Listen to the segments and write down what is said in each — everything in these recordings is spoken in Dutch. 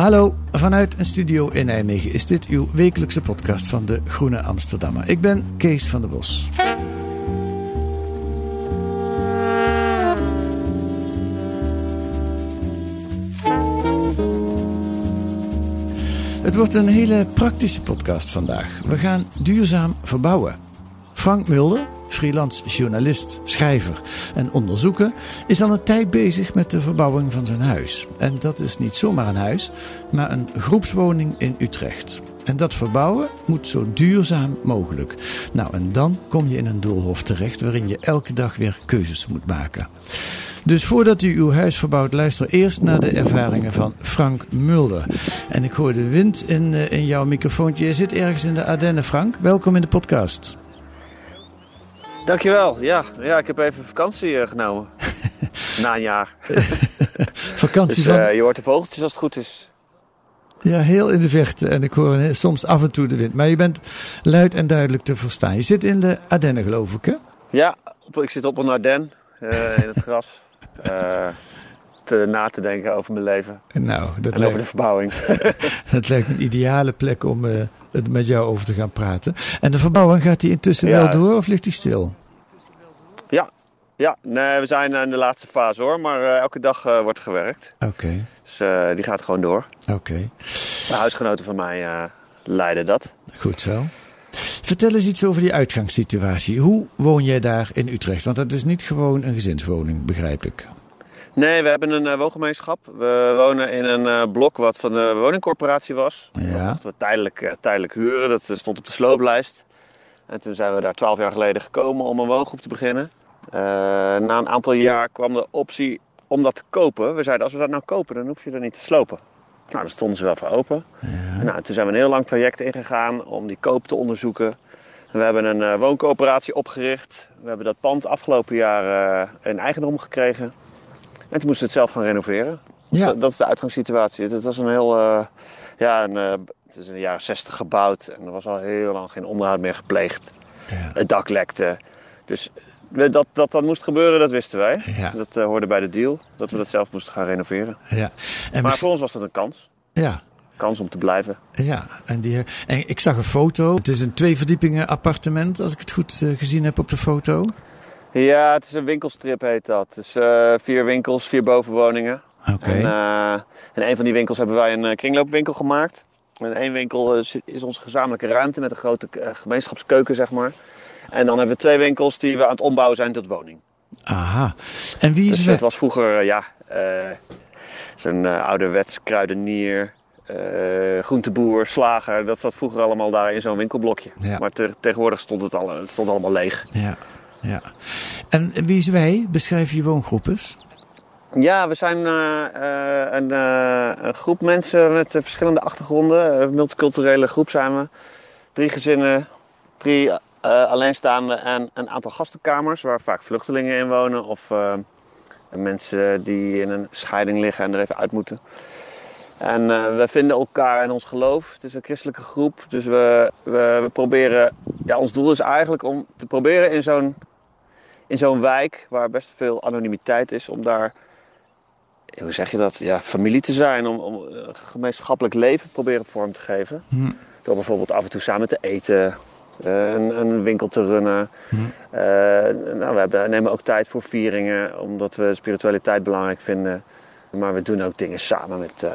Hallo, vanuit een studio in Nijmegen is dit uw wekelijkse podcast van de Groene Amsterdammer. Ik ben Kees van der Bos. Het wordt een hele praktische podcast vandaag. We gaan duurzaam verbouwen. Frank Mulder, freelance journalist, schrijver en onderzoeker, is al een tijd bezig met de verbouwing van zijn huis. En dat is niet zomaar een huis, maar een groepswoning in Utrecht. En dat verbouwen moet zo duurzaam mogelijk. Nou, en dan kom je in een doolhof terecht waarin je elke dag weer keuzes moet maken. Dus voordat u uw huis verbouwt, luister eerst naar de ervaringen van Frank Mulder. En ik hoor de wind in, eh, in jouw microfoontje. Je zit ergens in de Ardennen, Frank. Welkom in de podcast. Dankjewel. Ja, ja ik heb even vakantie eh, genomen. Na een jaar. Vakantie Dus van... eh, je hoort de vogeltjes als het goed is. Ja, heel in de verte. En ik hoor eh, soms af en toe de wind. Maar je bent luid en duidelijk te verstaan. Je zit in de Ardennen, geloof ik, hè? Ja, ik zit op een Ardennes eh, in het gras. Eh, te, na te denken over mijn leven. Nou, dat En over de verbouwing. dat lijkt een ideale plek om eh, het met jou over te gaan praten. En de verbouwing, gaat die intussen Ja. wel door of ligt die stil? ja, ja nee, we zijn in de laatste fase hoor. Maar eh, elke dag eh, wordt er gewerkt. Oké, Dus eh, die gaat gewoon door. oké. De huisgenoten van mij eh, leiden dat. Goed zo. Vertel eens iets over die uitgangssituatie. Hoe woon jij daar in Utrecht? Want dat is niet gewoon een gezinswoning, begrijp ik. Nee, we hebben een eh, woongemeenschap. We wonen in een eh, blok wat van de woningcorporatie was. Ja. Dat mochten we tijdelijk, eh, tijdelijk huren. Dat stond op de slooplijst. En toen zijn we daar twaalf jaar geleden gekomen om een woongroep te beginnen. Na een aantal jaar kwam de optie om dat te kopen. We zeiden, als we dat nou kopen, dan hoef je dat niet te slopen. Nou, daar stonden ze wel voor open. En Nou, toen zijn we een heel lang traject ingegaan om die koop te onderzoeken. We hebben een eh, wooncoöperatie opgericht. We hebben dat pand afgelopen jaar eh, in eigendom gekregen. En toen moesten we het zelf gaan renoveren. Dus Ja. dat, dat is de uitgangssituatie. Het was een heel, eh, ja, een, eh, het is in de jaren 60 gebouwd en er was al heel lang geen onderhoud meer gepleegd. Ja. Het dak lekte. Dus dat dat dan moest gebeuren, dat wisten wij. Ja. Dat eh, hoorde bij de deal, dat we dat zelf moesten gaan renoveren. Ja. En Maar voor ons was dat een kans. ja. Kans om te blijven. Ja, en, die, en ik zag een foto. Het is een twee verdiepingen appartement, als ik het goed gezien heb op de foto. Ja, het is een winkelstrip heet dat. Dus eh, vier winkels, vier bovenwoningen. Oké. En, eh, in een van die winkels hebben wij een eh, kringloopwinkel gemaakt. En één winkel is onze gezamenlijke ruimte met een grote gemeenschapskeuken, zeg maar. En dan hebben we twee winkels die we aan het ombouwen zijn tot woning. Aha. En wie is Dus het was vroeger, ja, zo'n ouderwets kruidenier, eh, groenteboer, slager. Dat zat vroeger allemaal daar in zo'n winkelblokje. Ja. Maar te- tegenwoordig stond het, al, het stond allemaal leeg. Ja, ja. En wie is wij? Beschrijf je woongroep eens. Ja, we zijn eh, eh, een, eh, een groep mensen met verschillende achtergronden. Een multiculturele groep zijn we. Drie gezinnen, drie eh, alleenstaande en een aantal gastenkamers waar vaak vluchtelingen in wonen. Of mensen die in een scheiding liggen en er even uit moeten. En we vinden elkaar in ons geloof. Het is een christelijke groep. Dus we, we, we proberen. Ja, ons doel is eigenlijk om te proberen in zo'n in zo'n wijk waar best veel anonimiteit is, om daar hoe zeg je dat, ja, familie te zijn, om, om eh, gemeenschappelijk leven proberen vorm te geven. Hm. Door bijvoorbeeld af en toe samen te eten, eh, een, een winkel te runnen. Hm. Eh, nou, we hebben, nemen ook tijd voor vieringen, omdat we spiritualiteit belangrijk vinden. Maar we doen ook dingen samen met, eh,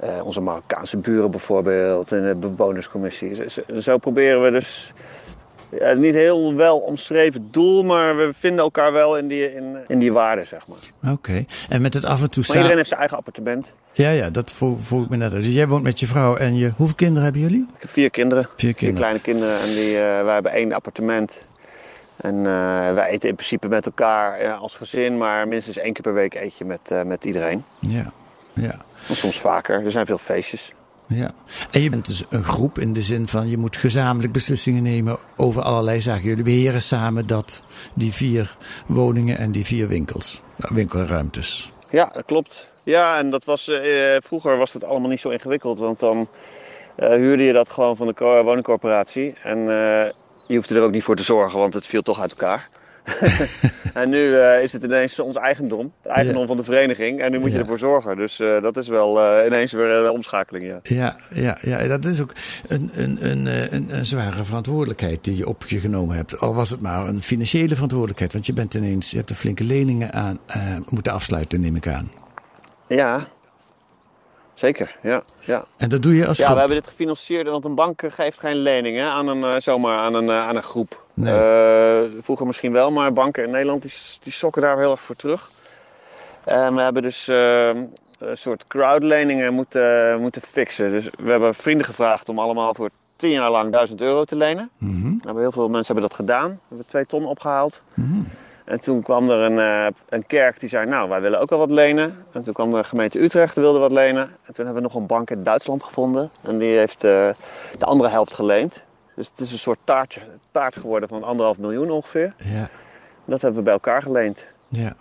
Eh, onze Marokkaanse buren bijvoorbeeld en de bewonerscommissie. Zo proberen we dus ja, niet heel wel omschreven doel, maar we vinden elkaar wel in die, in, in die waarden, zeg maar. Oké. En met het af en toe samen... iedereen heeft zijn eigen appartement. Ja, ja, dat vroeg ik me net uit. Dus jij woont met je vrouw en je... Hoeveel kinderen hebben jullie? Ik heb vier kinderen. Vier Vier kinderen. kleine kinderen en die, eh, wij hebben één appartement. En eh, wij eten in principe met elkaar eh, als gezin, maar minstens één keer per week eet je met, met iedereen. Ja, ja, En soms vaker. Er zijn veel feestjes. Ja. En je bent dus een groep in de zin van je moet gezamenlijk beslissingen nemen over allerlei zaken. Jullie beheren samen dat, die vier woningen en die vier winkels, nou, winkelruimtes. Ja, dat klopt. Ja, en dat was, eh, vroeger was het allemaal niet zo ingewikkeld, want dan eh, huurde je dat gewoon van de woningcorporatie. En eh, je hoefde er ook niet voor te zorgen, want het viel toch uit elkaar. en nu eh, is het ineens ons eigendom, het eigendom Ja. van de vereniging. En nu moet je Ja. ervoor zorgen. Dus eh, dat is wel eh, ineens weer een omschakeling, ja. Ja, ja, ja, dat is ook een, een, een, een, een zware verantwoordelijkheid die je op je genomen hebt. Al was het maar een financiële verantwoordelijkheid. Want je bent ineens, je hebt er flinke leningen aan moeten afsluiten, neem ik aan. Ja, zeker, ja. ja. En dat doe je als Ja, groep. we hebben dit gefinancierd, want een bank geeft geen leningen aan een, eh, zomaar aan een, eh, aan een groep. Nee. Eh, vroeger misschien wel, maar banken in Nederland die, die sokken daar heel erg voor terug. En we hebben dus eh, een soort crowdleningen moeten, moeten fixen. Dus we hebben vrienden gevraagd om allemaal voor tien jaar lang 1000 euro te lenen. Hebben heel veel mensen hebben dat gedaan. We hebben twee ton opgehaald. mhm. En toen kwam er een, eh, een kerk die zei, nou, wij willen ook wel wat lenen. En toen kwam de gemeente Utrecht, die wilde wat lenen. En toen hebben we nog een bank in Duitsland gevonden. En die heeft eh, de andere helft geleend. Dus het is een soort taartje, taart geworden van anderhalf miljoen ongeveer. Ja, Dat hebben we bij elkaar geleend. ja.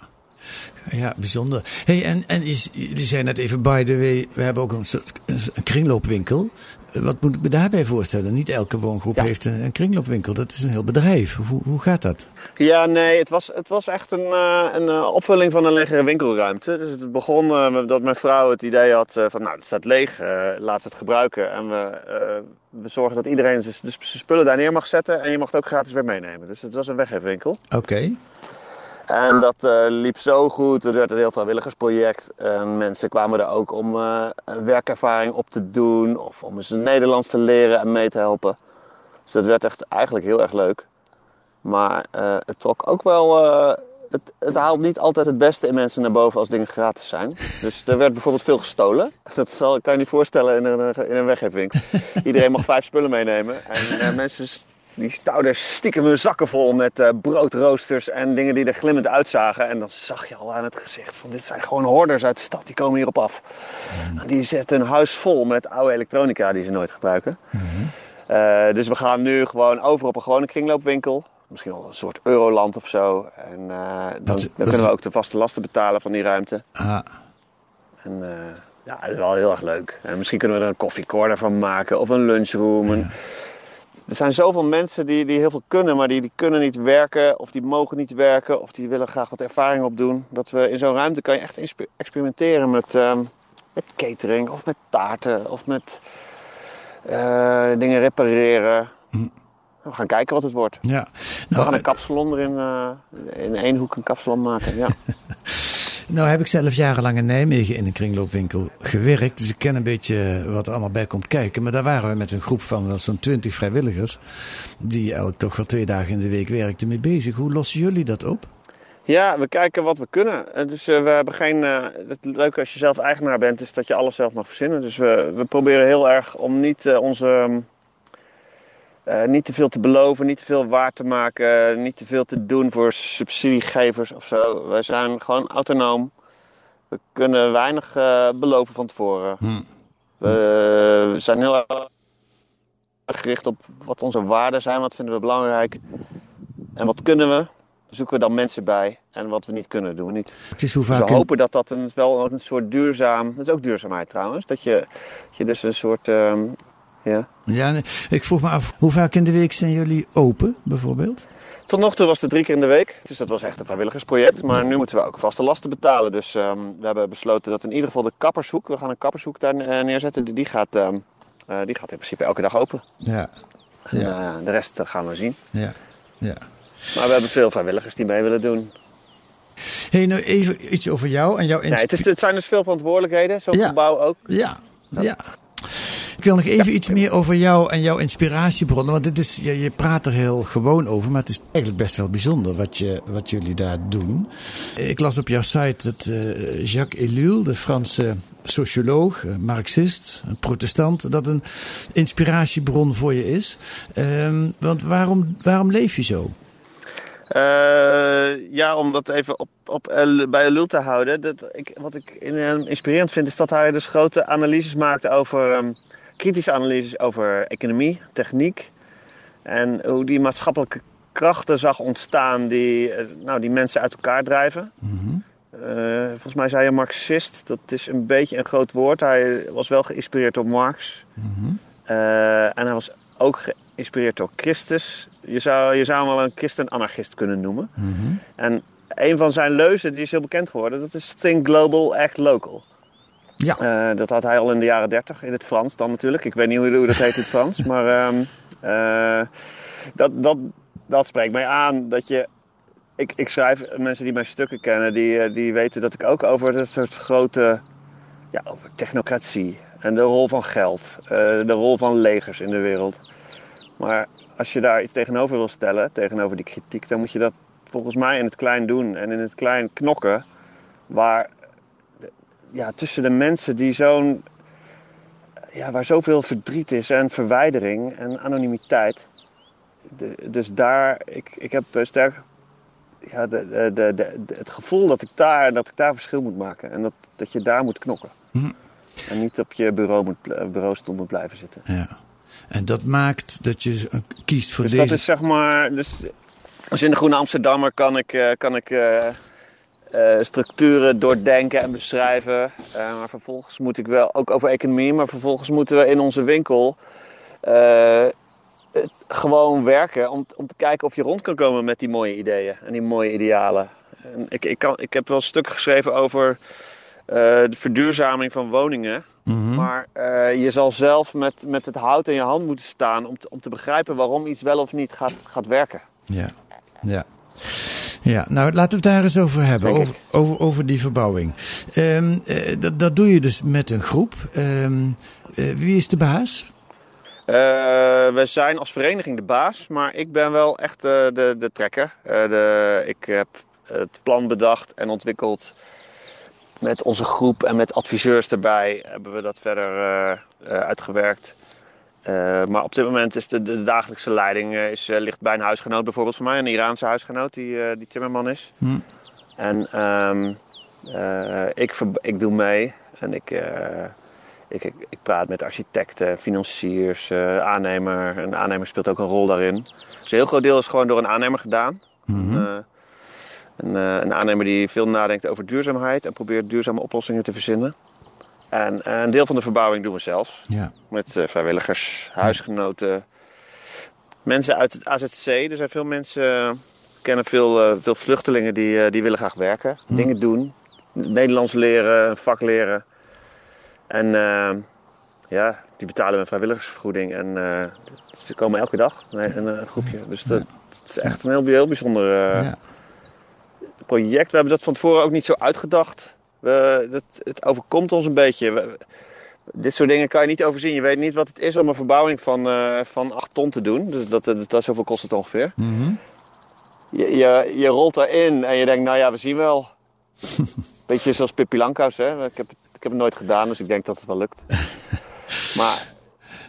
Ja, bijzonder. Hey, en, en je, je zei net even, by the way, we hebben ook een soort een kringloopwinkel. Wat moet ik me daarbij voorstellen? Niet elke woongroep Ja. heeft een, een kringloopwinkel. Dat is een heel bedrijf. Hoe, hoe gaat dat? Ja, nee, het was, het was echt een, eh, een eh, opvulling van een legere winkelruimte. Dus het begon met dat mijn vrouw het idee had van, nou, het staat leeg, laten we het gebruiken. En we, we zorgen dat iedereen zijn zijn spullen daar neer mag zetten en je mag het ook gratis weer meenemen. Dus het was een weggeefwinkel. Oké. En dat eh, liep zo goed. Het werd een heel vrijwilligersproject. En mensen kwamen er ook om eh, werkervaring op te doen. Of om eens Nederlands te leren en mee te helpen. Dus dat werd echt eigenlijk heel erg leuk. Maar eh, het trok ook wel... het, het haalt niet altijd het beste in mensen naar boven als dingen gratis zijn. Dus er werd bijvoorbeeld veel gestolen. Dat zal, kan je niet voorstellen in een, in een. Iedereen mag vijf spullen meenemen. En mensen die stouwden stiekem hun zakken vol met eh, broodroosters en dingen die er glimmend uitzagen. En dan zag je al aan het gezicht van dit zijn gewoon hoorders uit de stad, die komen hierop af. En Die zetten een huis vol met oude elektronica die ze nooit gebruiken. Eh, dus we gaan nu gewoon over op een gewone kringloopwinkel. Misschien wel een soort Euroland of zo. En eh, dan, dan kunnen we ook de vaste lasten betalen van die ruimte. Ah, En ja, dat is wel heel erg leuk. En misschien kunnen we er een koffiecorner van maken of een lunchroom. Er zijn zoveel mensen die, die heel veel kunnen, maar die, die kunnen niet werken of die mogen niet werken of die willen graag wat ervaring opdoen. Dat we in zo'n ruimte kan je echt experimenteren met, ehm, met catering of met taarten of met eh, dingen repareren. We gaan kijken wat het wordt. ja. We gaan Nou, een kapsalon erin, eh, in één hoek een kapsalon maken. Ja. nou heb ik zelf jarenlang in Nijmegen in een kringloopwinkel gewerkt. Dus ik ken een beetje wat er allemaal bij komt kijken. Maar daar waren we met een groep van zo'n twintig vrijwilligers. Die elk toch wel twee dagen in de week werkten mee bezig. Hoe lossen jullie dat op? Ja, we kijken wat we kunnen. Eh, Dus eh, we hebben geen. eh, het leuke als je zelf eigenaar bent, is dat je alles zelf mag verzinnen. Dus we, we proberen heel erg om niet eh, onze. Eh, niet te veel te beloven, niet te veel waar te maken, niet te veel te doen voor subsidiegevers of zo. Wij zijn gewoon autonoom. We kunnen weinig eh, beloven van tevoren. Hm. We zijn heel erg gericht op wat onze waarden zijn, wat vinden we belangrijk. En wat kunnen we, zoeken we dan mensen bij. En wat we niet kunnen, doen we niet. Het is hoe Dus vaak... we hopen dat dat een, wel een soort duurzaam... Dat is ook duurzaamheid trouwens. Dat je, dat je dus een soort... ehm, ja. Ja, ik vroeg me af, hoe vaak in de week zijn jullie open, bijvoorbeeld? Tot nog toe was het drie keer in de week. Dus dat was echt een vrijwilligersproject. Maar nu moeten we ook vaste lasten betalen. Dus ehm, we hebben besloten dat in ieder geval de kappershoek... We gaan een kappershoek daar eh, neerzetten. Die, die, gaat, ehm, eh, die gaat in principe elke dag open. Ja, En, ja, eh, de rest gaan we zien. ja, ja. Maar we hebben veel vrijwilligers die mee willen doen. hey, nou even iets over jou en jouw Nee, het, is, het zijn dus veel verantwoordelijkheden. Zo'n Ja. gebouw ook. Ja, Ja. Ik wil nog even iets meer over jou en jouw inspiratiebronnen. Want dit is, je, je praat er heel gewoon over, maar het is eigenlijk best wel bijzonder wat, je, wat jullie daar doen. Ik las op jouw site dat eh, Jacques Ellul, de Franse socioloog, eh, marxist, een protestant, dat een inspiratiebron voor je is. Ehm, want waarom, waarom leef je zo? Eh, ja, om dat even op, op, bij Elul te houden. Dat, ik, wat ik in- inspirerend vind, is dat hij dus grote analyses maakt over, ehm, kritische analyses over economie, techniek. En hoe die maatschappelijke krachten zag ontstaan die, eh, nou, die mensen uit elkaar drijven. Eh, volgens mij zei je marxist, dat is een beetje een groot woord. Hij was wel geïnspireerd door Marx. Eh, en hij was ook geïnspireerd door Christus. Je zou, je zou hem wel een christen-anarchist kunnen noemen. En een van zijn leuzen, die is heel bekend geworden, dat is Think Global, Act Local. Ja. Eh, dat had hij al in de jaren 30, in het Frans dan natuurlijk. Ik weet niet hoe, hoe dat heet in het Frans, maar ehm, eh, dat, dat, dat spreekt mij aan. Dat je, ik, ik schrijf, mensen die mijn stukken kennen, die, eh, die weten dat ik ook over dat soort grote, ja, over technocratie en de rol van geld, de rol van legers in de wereld. Maar als je daar iets tegenover wil stellen, tegenover die kritiek, dan moet je dat volgens mij in het klein doen en in het klein knokken. Waar ja, tussen de mensen die zo'n. Ja, waar zoveel verdriet is en verwijdering en anonimiteit. De- dus daar, ik, ik heb eh, sterk ja, de, de, het gevoel dat ik, daar, dat ik daar verschil moet maken. En dat, dat je daar moet knokken. Hm. En niet op je bureau moet, bureaustoel moet blijven zitten. Ja. En dat maakt dat je eh, kiest voor Dus deze. dat is zeg maar. Dus, als in de Groene Amsterdammer kan ik, eh, kan ik eh, structuren doordenken en beschrijven. Eh, maar vervolgens moet ik wel, ook over economie, maar vervolgens moeten we in onze winkel eh, het gewoon werken om, om te kijken of je rond kan komen met die mooie ideeën en die mooie idealen. En ik, ik, kan, ik heb wel stukken geschreven over de verduurzaming van woningen. Mhm. Maar je zal zelf met, met het hout in je hand moeten staan om te, om te begrijpen waarom iets wel of niet gaat, gaat werken. Ja, ja. Ja, nou laten we het daar eens over hebben, over, over, over die verbouwing. Ehm, eh, dat, dat doe je dus met een groep. Ehm, eh, wie is de baas? Eh, we zijn als vereniging de baas, maar ik ben wel echt de, de trekker. De, ik heb het plan bedacht en ontwikkeld. Met onze groep en met adviseurs erbij hebben we dat verder uitgewerkt. Eh, maar op dit moment is de, de dagelijkse leiding eh, is, eh, ligt bij een huisgenoot bijvoorbeeld van mij, een Iraanse huisgenoot die, die timmerman is. Hm. En ehm, eh, ik, ik doe mee en ik, ik, ik, ik praat met architecten, financiers, aannemer. Een aannemer speelt ook een rol daarin. Dus een heel groot deel is gewoon door een aannemer gedaan. Eh, een, een aannemer die veel nadenkt over duurzaamheid en probeert duurzame oplossingen te verzinnen. En eh, een deel van de verbouwing doen we zelf. Ja. Met eh, vrijwilligers, huisgenoten, mensen uit het AZC. Er zijn veel mensen, eh, kennen veel, veel vluchtelingen die, die willen graag werken, dingen doen. Nederlands leren, vak leren. En ja, die betalen een vrijwilligersvergoeding. En ze komen elke dag, een, een, groepje. Dus dat, het is echt een heel, heel bijzonder project. We hebben dat van tevoren ook niet zo uitgedacht. We, dat, het overkomt ons een beetje. We- dit soort dingen kan je niet overzien. Je weet niet wat het is om een verbouwing van, eh van 8 ton te doen. Dus dat, dat, dat, zoveel kost het ongeveer. Mhm. Je, je, je rolt daarin en je denkt, nou ja, we zien wel. Beetje zoals Pippi Langkous, hè. Ik heb, ik heb het nooit gedaan, dus ik denk dat het wel lukt. Maar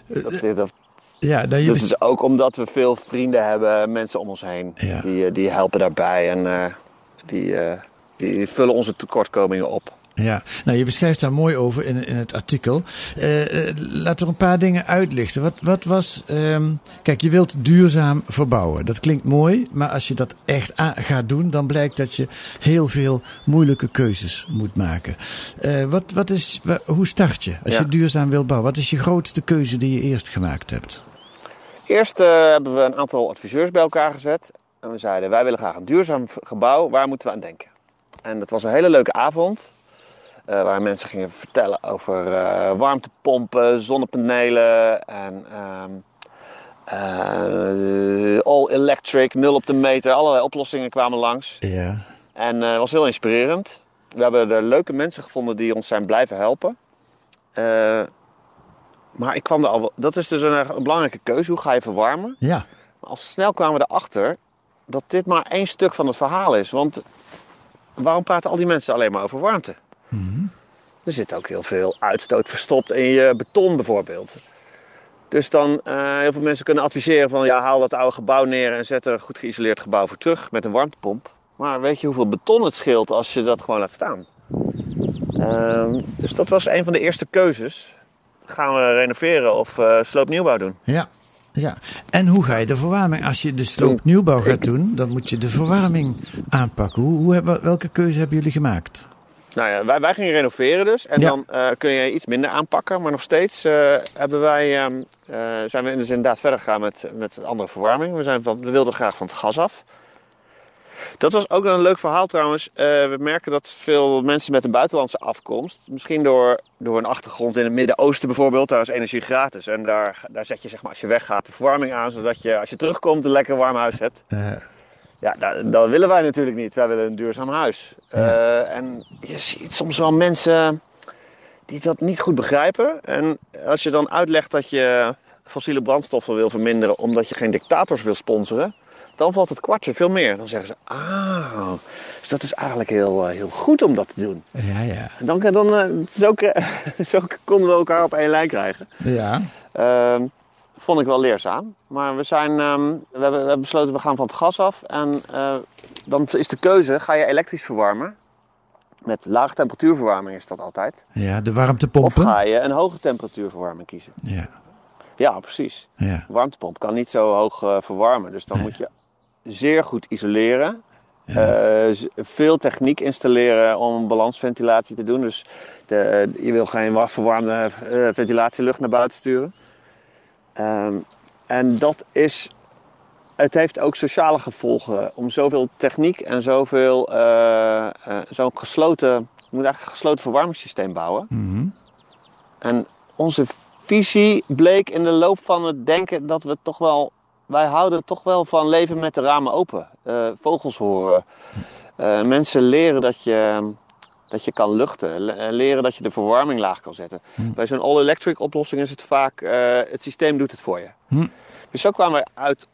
dat, dat, ja nou, dat is ook omdat we veel vrienden hebben, mensen om ons heen. Ja. Die, eh, die helpen daarbij en eh, die, eh, die vullen onze tekortkomingen op. ja. nou, je beschrijft daar mooi over in, in het artikel. Eh, eh, laten we een paar dingen uitlichten. Wat, wat was. ehm, kijk, je wilt duurzaam verbouwen. Dat klinkt mooi, maar als je dat echt gaat doen, dan blijkt dat je heel veel moeilijke keuzes moet maken. Eh, wat, wat is, wa- hoe start je als Ja. je duurzaam wilt bouwen? Wat is je grootste keuze die je eerst gemaakt hebt? Eerst hebben we een aantal adviseurs bij elkaar gezet. En we zeiden, wij willen graag een duurzaam gebouw. Waar moeten we aan denken? En dat was een hele leuke avond. eh, waar mensen gingen vertellen over eh, warmtepompen, zonnepanelen en ehm, eh, all electric, nul op de meter. Allerlei oplossingen kwamen langs. Ja. En het was heel inspirerend. We hebben er leuke mensen gevonden die ons zijn blijven helpen. Maar ik kwam er al Dat is dus een, een belangrijke keuze. Hoe ga je verwarmen? Ja. Maar al snel kwamen we erachter dat dit maar één stuk van het verhaal is. Want waarom praten al die mensen alleen maar over warmte? Er zit ook heel veel uitstoot verstopt in je beton bijvoorbeeld. Dus dan, eh, heel veel mensen kunnen adviseren van ja, haal dat oude gebouw neer en zet er een goed geïsoleerd gebouw voor terug met een warmtepomp. Maar weet je hoeveel beton het scheelt als je dat gewoon laat staan? Ehm, dus dat was een van de eerste keuzes. Gaan we renoveren of eh sloopnieuwbouw doen? Ja. Ja, en hoe ga je de verwarming? Als je de sloopnieuwbouw gaat doen, dan moet je de verwarming aanpakken. Hoe, hoe hebben, welke keuze hebben jullie gemaakt? Nou ja, wij, wij gingen renoveren dus. En Ja. dan eh, kun je iets minder aanpakken. Maar nog steeds eh, hebben wij, ehm, eh, zijn we dus inderdaad verder gegaan met, met andere verwarming. We, zijn van, we wilden graag van het gas af. Dat was ook een leuk verhaal trouwens. Eh, we merken dat veel mensen met een buitenlandse afkomst, misschien door, door een achtergrond in het Midden-Oosten bijvoorbeeld, daar is energie gratis. En daar, daar zet je zeg maar als je weggaat de verwarming aan, zodat je als je terugkomt een lekker warm huis hebt. Ja, dat, dat willen wij natuurlijk niet. Wij willen een duurzaam huis. Eh, en je ziet soms wel mensen die dat niet goed begrijpen. En als je dan uitlegt dat je fossiele brandstoffen wil verminderen omdat je geen dictators wil sponsoren, dan valt het kwartje veel meer. Dan zeggen ze, ah, dus dat is eigenlijk heel, eh, heel goed om dat te doen. ja, ja. En dan, dan eh, zo, zo konden we elkaar op één lijn krijgen. Ja, Ehm, vond ik wel leerzaam. Maar we, zijn, ehm, we, hebben, we hebben besloten, we gaan van het gas af. En eh, dan is de keuze, ga je elektrisch verwarmen? Met lage temperatuurverwarming is dat altijd. ja de Of warmtepompen. ga je een hoge temperatuurverwarming kiezen? Ja, Ja, precies. ja. Warmtepomp kan niet zo hoog eh, verwarmen. Dus dan moet je zeer goed isoleren. Eh, veel techniek installeren om balansventilatie te doen. Dus de, je wil geen wa- verwarmde eh, ventilatielucht naar buiten sturen. Ehm, en dat is. Het heeft ook sociale gevolgen om zoveel techniek en zoveel. eh, zo'n gesloten. Je moet eigenlijk een gesloten verwarmingssysteem bouwen. Mhm. En onze visie bleek in de loop van het denken dat we toch wel. Wij houden toch wel van leven met de ramen open. Eh, vogels horen. Eh, mensen leren dat je, dat je kan luchten. Eh, leren dat je de verwarming laag kan zetten. Bij zo'n all-electric oplossing is het vaak. het systeem doet het voor je. Hm. Dus zo kwamen we uit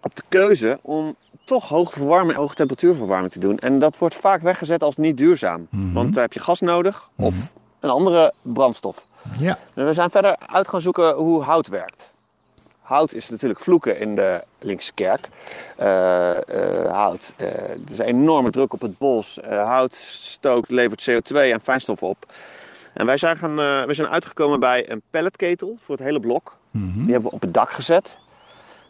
op de keuze om toch hoge verwarming, hoge temperatuurverwarming te doen. En dat wordt vaak weggezet als niet duurzaam. Want daar heb je gas nodig of een andere brandstof. Ja, En we zijn verder uit gaan zoeken hoe hout werkt. Hout is natuurlijk vloeken in de linkse kerk. Eh, eh, hout, eh, er is een enorme druk op het bos. Hout stookt, levert CO2 en fijnstof op. En wij zijn, gaan, we zijn uitgekomen bij een pelletketel voor het hele blok. Die hebben we op het dak gezet.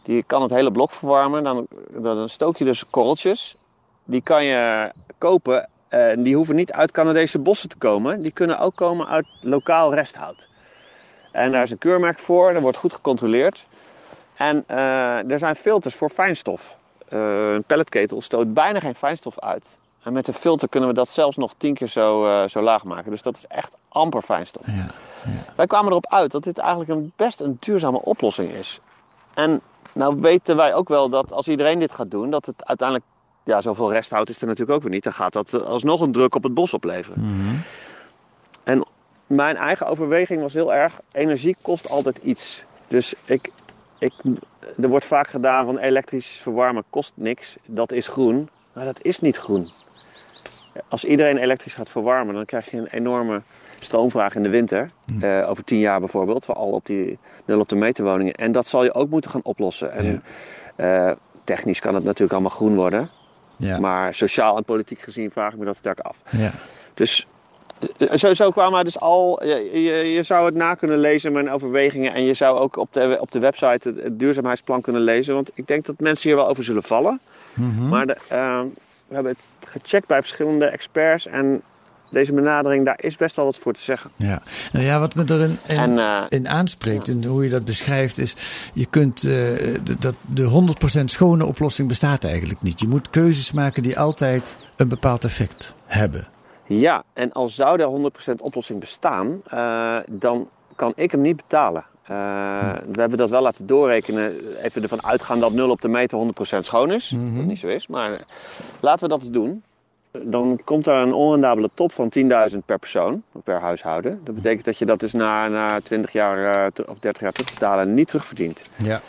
Die kan het hele blok verwarmen. Dan, dan stook je dus korreltjes. Die kan je kopen. En die hoeven niet uit Canadese bossen te komen. Die kunnen ook komen uit lokaal resthout. En daar is een keurmerk voor. Dat wordt goed gecontroleerd. En eh, er zijn filters voor fijnstof. Eh, een pelletketel stoot bijna geen fijnstof uit. En met een filter kunnen we dat zelfs nog tien keer zo, eh, zo laag maken. Dus dat is echt amper fijnstof. ja. Wij kwamen erop uit dat dit eigenlijk een best een duurzame oplossing is. En nou weten wij ook wel dat als iedereen dit gaat doen, dat het uiteindelijk, ja, zoveel resthout is er natuurlijk ook weer niet. Dan gaat dat alsnog een druk op het bos opleveren. En mijn eigen overweging was heel erg, energie kost altijd iets. Dus ik, ik, er wordt vaak gedaan van elektrisch verwarmen kost niks, dat is groen. Maar dat is niet groen. Als iedereen elektrisch gaat verwarmen, dan krijg je een enorme stroomvraag in de winter. Eh, over tien jaar bijvoorbeeld, vooral op die nul op de meter woningen. En dat zal je ook moeten gaan oplossen. En eh, technisch kan het natuurlijk allemaal groen worden. Ja. Maar sociaal en politiek gezien vraag ik me dat sterk af. ja. Dus zo, zo kwamen we dus al. Je, je, je zou het na kunnen lezen, mijn overwegingen. En je zou ook op de, op de website het, het duurzaamheidsplan kunnen lezen. Want ik denk dat mensen hier wel over zullen vallen. Maar de, eh, we hebben het gecheckt bij verschillende experts. En deze benadering, daar is best wel wat voor te zeggen. Ja, nou ja, wat me erin in, En, eh, in aanspreekt en hoe je dat beschrijft is, je kunt, eh, dat de 100% schone oplossing bestaat eigenlijk niet. Je moet keuzes maken die altijd een bepaald effect hebben. Ja, en als zou de 100% oplossing bestaan, eh, dan kan ik hem niet betalen. Eh, we hebben dat wel laten doorrekenen, even ervan uitgaan dat 0 op de meter 100% schoon is. Dat niet zo is, maar eh, laten we dat doen. dan komt er een onrendabele top van 10.000 per persoon, of per huishouden. Dat betekent dat je dat dus na, na 20 jaar of 30 jaar terugbetalen niet terugverdient. Ja,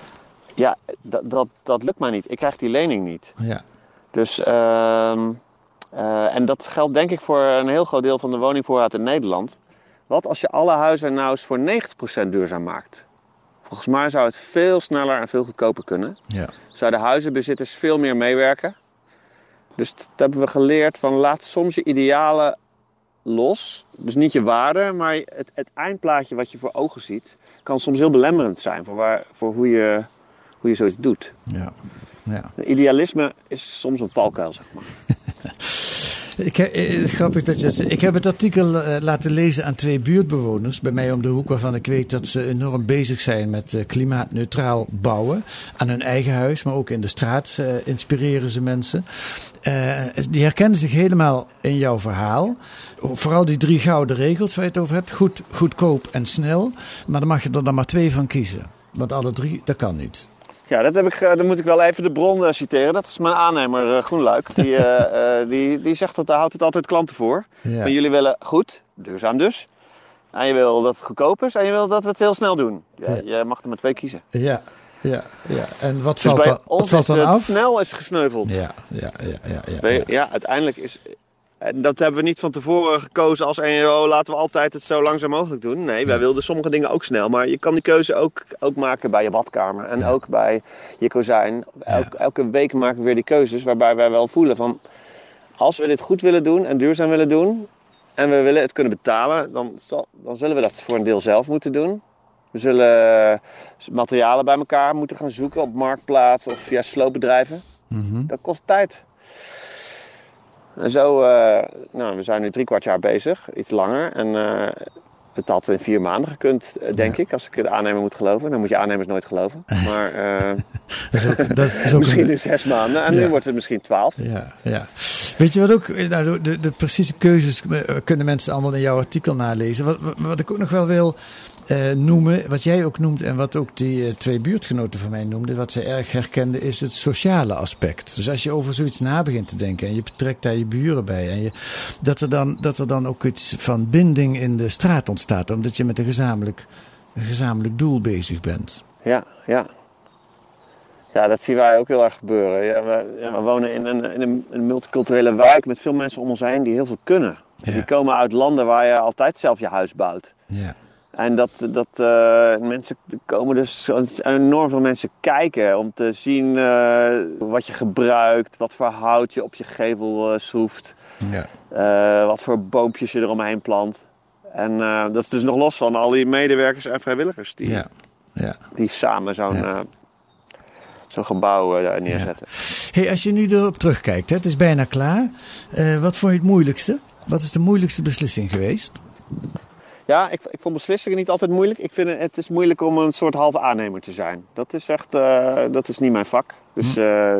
Ja, dat, dat, dat lukt mij niet. Ik krijg die lening niet. ja. Dus, ehm, eh, en dat geldt denk ik voor een heel groot deel van de woningvoorraad in Nederland. Wat als je alle huizen nou eens voor 90% duurzaam maakt? Volgens mij zou het veel sneller en veel goedkoper kunnen. ja. Zouden huizenbezitters veel meer meewerken. Dus dat hebben we geleerd van laat soms je idealen los. Dus niet je waarde, maar het, het eindplaatje wat je voor ogen ziet... kan soms heel belemmerend zijn voor, waar, voor hoe, je, hoe je zoiets doet. ja. ja. Idealisme is soms een valkuil, zeg maar. Ik, he- eh, grappig dat je dat. Ik heb het artikel eh, laten lezen aan twee buurtbewoners bij mij om de hoek, waarvan ik weet dat ze enorm bezig zijn met eh, klimaatneutraal bouwen. Aan hun eigen huis, maar ook in de straat eh, inspireren ze mensen. Eh, die herkennen zich helemaal in jouw verhaal. Vooral die drie gouden regels waar je het over hebt: goed, goedkoop en snel. Maar dan mag je er dan maar twee van kiezen. Want alle drie, dat kan niet. Ja, dat heb ik, eh, dan moet ik wel even de bron eh, citeren. Dat is mijn aannemer eh, Groenluik. Die, die, die zegt dat daar houdt het altijd klanten voor. Ja. Maar jullie willen goed, duurzaam dus. En je wil dat het goedkoop is en je wil dat we het heel snel doen. Ja, Ja. Je mag er maar twee kiezen. Ja, ja, ja. En wat Dus valt, bij dan, wat valt is dan het af? snel is gesneuveld. Ja, ja, ja, ja. ja, Bij- ja. ja, uiteindelijk is... En dat hebben we niet van tevoren gekozen als oh, laten we altijd het zo langzaam mogelijk doen. Nee, wij wilden sommige dingen ook snel. Maar je kan die keuze ook, ook maken bij je badkamer. En ook bij je kozijn. Elk- elke week maken we weer die keuzes waarbij wij wel voelen van... Als we dit goed willen doen en duurzaam willen doen... en we willen het kunnen betalen... dan, zal- dan zullen we dat voor een deel zelf moeten doen. We zullen eh, materialen bij elkaar moeten gaan zoeken op marktplaats of via sloopbedrijven. Mhm. Dat kost tijd. En zo, eh, nou, we zijn nu drie kwart jaar bezig, iets langer. En eh, het had in vier maanden gekund, eh, denk ik, als ik de aannemer moet geloven. Dan moet je aannemers nooit geloven. Maar Dat is ook, dat is ook misschien een- in zes maanden. En Ja. nu wordt het misschien twaalf. Ja, ja. Weet je wat ook, nou, de, de, precieze keuzes kunnen mensen allemaal in jouw artikel nalezen. Wat, wat, wat ik ook nog wel wil eh, noemen, wat jij ook noemt en wat ook die eh, twee buurtgenoten van mij noemden, wat zij erg herkenden, is het sociale aspect. Dus als je over zoiets na begint te denken en je betrekt daar je buren bij, en je, dat, er dan, dat er dan ook iets van binding in de straat ontstaat, omdat je met een gezamenlijk, een gezamenlijk doel bezig bent. Ja, ja. Ja, dat zien wij ook heel erg gebeuren. Ja, we, ja, we wonen in een, in een, een multiculturele wijk met veel mensen om ons heen die heel veel kunnen. Ja. Die komen uit landen waar je altijd zelf je huis bouwt. Ja, En dat, dat eh, mensen komen dus enorm veel mensen kijken om te zien eh, wat je gebruikt, wat voor hout je op je gevel eh, schroeft, ja, wat voor boompjes je eromheen plant. En dat is dus nog los van al die medewerkers en vrijwilligers die, ja. ja. die samen zo'n zo'n gebouw neerzetten. Hey, als je nu erop terugkijkt, hè, het is bijna klaar. Wat vond je het moeilijkste? Wat is de moeilijkste beslissing geweest? Ja, ik, ik vond beslissingen niet altijd moeilijk. Ik vind het, het is moeilijk om een soort halve aannemer te zijn. Dat is echt, eh, dat is niet mijn vak. Dus eh,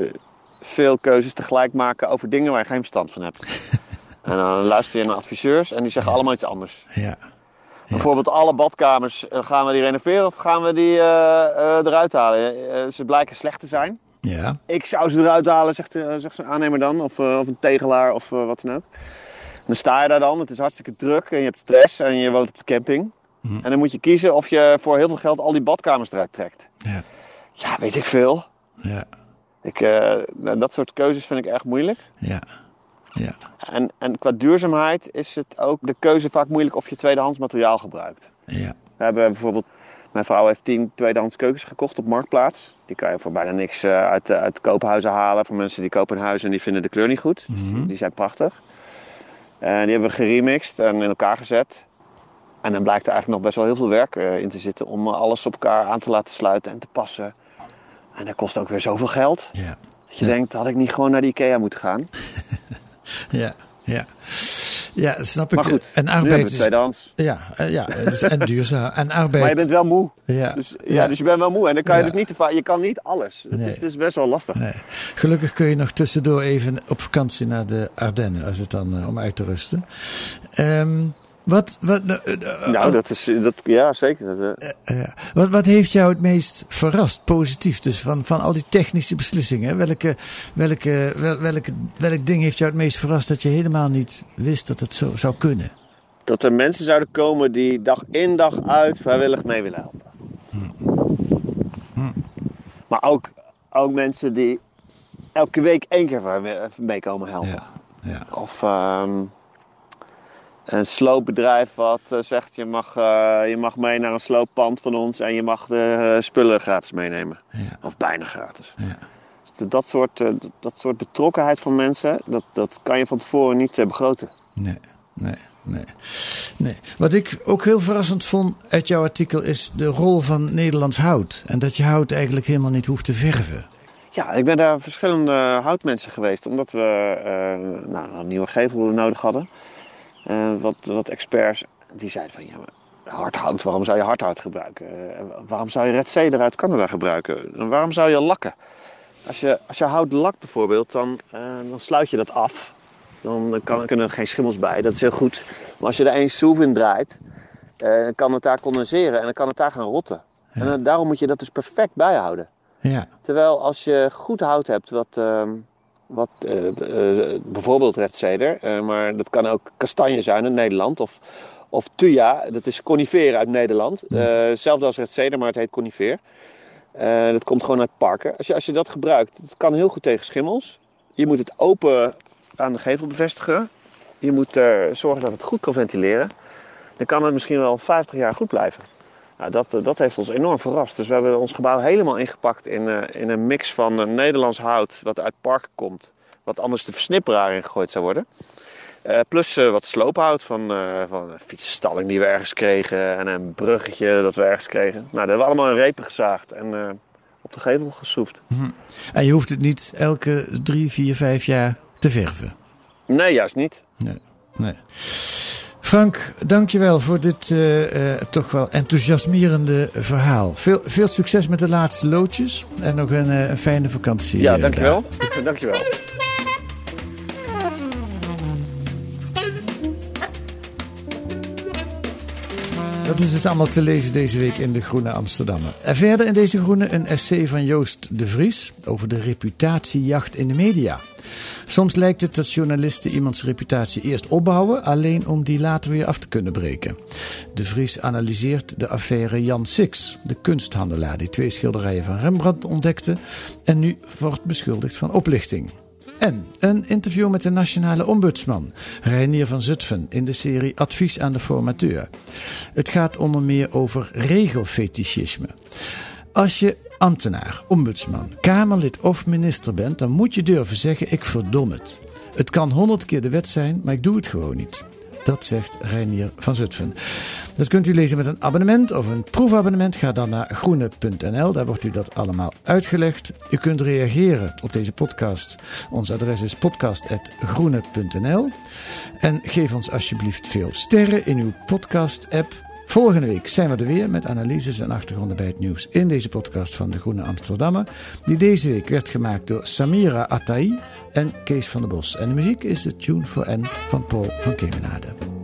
veel keuzes tegelijk maken over dingen waar je geen verstand van hebt. en dan luister je naar adviseurs en die zeggen allemaal iets anders. Ja, Bijvoorbeeld alle badkamers, eh, gaan we die renoveren of gaan we die eruit halen? Ze blijken slecht te zijn. ja, Ik zou ze eruit halen, zegt, zegt zo'n aannemer dan. Of, of een tegelaar of wat dan ook. Dan sta je daar dan, het is hartstikke druk en je hebt stress en je woont op de camping. En dan moet je kiezen of je voor heel veel geld al die badkamers eruit trekt. ja, Ja, weet ik veel. ja, Ik, eh, nou, dat soort keuzes vind ik erg moeilijk. ja, ja, En, en qua duurzaamheid is het ook de keuze vaak moeilijk of je tweedehands materiaal gebruikt. ja, We hebben bijvoorbeeld, mijn vrouw heeft tien tweedehands keukens gekocht op Marktplaats. Die kan je voor bijna niks eh, uit, eh, uit koophuizen halen. Voor mensen die kopen een huis en die vinden de kleur niet goed. Dus die zijn prachtig. En die hebben we geremixed en in elkaar gezet. En dan blijkt er eigenlijk nog best wel heel veel werk eh, in te zitten om alles op elkaar aan te laten sluiten en te passen. En dat kost ook weer zoveel geld. ja, Dat je Ja. denkt, had ik niet gewoon naar de Ikea moeten gaan? ja, ja. Ja, dat snap ik. Goed, en arbeid is... tweedehands. Ja, eh, ja, dus- en duurzaam. En arbeid... Maar je bent wel moe. ja, Dus, ja, dus je bent wel moe. En dan kan je Ja. dus niet te. Je kan niet alles. Het is best wel lastig. Nee. Gelukkig kun je nog tussendoor even op vakantie naar de Ardennen, als het dan eh, om uit te rusten. Ehm, Wat, wat, eh, eh, Nou, dat is, dat, ja zeker. Eh. Wat, wat heeft jou het meest verrast, positief? Dus van, van al die technische beslissingen. Welke, welke, wel, welke, welk ding heeft jou het meest verrast dat je helemaal niet wist dat het zo zou kunnen? dat er mensen zouden komen die dag in dag uit vrijwillig mee willen helpen. Maar ook, ook mensen die elke week één keer mee komen helpen. Ja. ja. Of ehm, een sloopbedrijf wat eh, zegt je mag, eh, je mag mee naar een slooppand van ons en je mag de eh, spullen gratis meenemen. Ja. Of bijna gratis. Ja. Dus dat, soort, dat soort betrokkenheid van mensen, dat, dat kan je van tevoren niet begroten. Nee, nee, nee, nee. Wat ik ook heel verrassend vond uit jouw artikel is de rol van Nederlands hout. En dat je hout eigenlijk helemaal niet hoeft te verven. Ja, ik ben daar verschillende houtmensen geweest, omdat we nou, een nieuwe gevel nodig hadden. Eh, wat, wat experts die zeiden van ja, maar hardhout, waarom zou je hardhout gebruiken? Eh, waarom zou je red cedar uit Canada gebruiken? En waarom zou je lakken? Als je, als je hout lakt bijvoorbeeld, dan, eh, dan sluit je dat af. Dan kan, kunnen er geen schimmels bij, dat is heel goed. Maar als je er één schroef in draait, dan kan het daar condenseren en dan kan het daar gaan rotten. En daarom moet je dat dus perfect bijhouden. Ja, Terwijl als je goed hout hebt, wat, ehm, wat eh, eh, bijvoorbeeld red cedar, eh, maar dat kan ook kastanje zijn in Nederland, of, of tuya, dat is conifeer uit Nederland. Hetzelfde als red cedar, maar het heet conifeer. Dat komt gewoon uit parken. Als je, als je dat gebruikt, dat kan heel goed tegen schimmels. Je moet het open aan de gevel bevestigen. Je moet er zorgen dat het goed kan ventileren. Dan kan het misschien wel 50 jaar goed blijven. Nou, dat, eh, dat heeft ons enorm verrast. Dus we hebben ons gebouw helemaal ingepakt in, eh, in een mix van eh, Nederlands hout, wat uit parken komt, wat anders de versnipperaar in gegooid zou worden. Plus wat sloophout van, van een fietsenstalling die we ergens kregen en een bruggetje dat we ergens kregen. Nou, dat hebben we allemaal in repen gezaagd en op de gevel geschroefd. en je hoeft het niet elke drie, vier, vijf jaar te verven. Nee, juist niet. Nee, nee. Frank, dankjewel voor dit eh, eh, toch wel enthousiasmerende verhaal. Veel, veel succes met de laatste loodjes en nog een, eh, fijne vakantie. Ja, dankjewel. dankjewel. Dat is dus allemaal te lezen deze week in de Groene Amsterdammer. En verder in deze Groene een essay van Joost de Vries over de reputatiejacht in de media. Soms lijkt het dat journalisten iemands reputatie eerst opbouwen, alleen om die later weer af te kunnen breken. De Vries analyseert de affaire Jan Six, de kunsthandelaar die twee schilderijen van Rembrandt ontdekte en nu wordt beschuldigd van oplichting. En een interview met de nationale ombudsman, Reinier van Zutphen, in de serie Advies aan de formateur. Het gaat onder meer over regelfetischisme. Als je ambtenaar, ombudsman, kamerlid of minister bent, dan moet je durven zeggen: ik verdom het. Het kan honderd keer de wet zijn, maar ik doe het gewoon niet. Dat zegt Reinier van Zutphen. Dat kunt u lezen met een abonnement of een proefabonnement. Ga dan naar groene.nl, daar wordt u dat allemaal uitgelegd. U kunt reageren op deze podcast. Ons adres is podcast.groene.nl. En geef ons alsjeblieft veel sterren in uw podcast-app. Volgende week zijn we er weer met analyses en achtergronden bij het nieuws in deze podcast van de Groene Amsterdammer. Die deze week werd gemaakt door Samira Atai en Kees van der Bos. En de muziek is de Tune for N van Paul van Kemenade.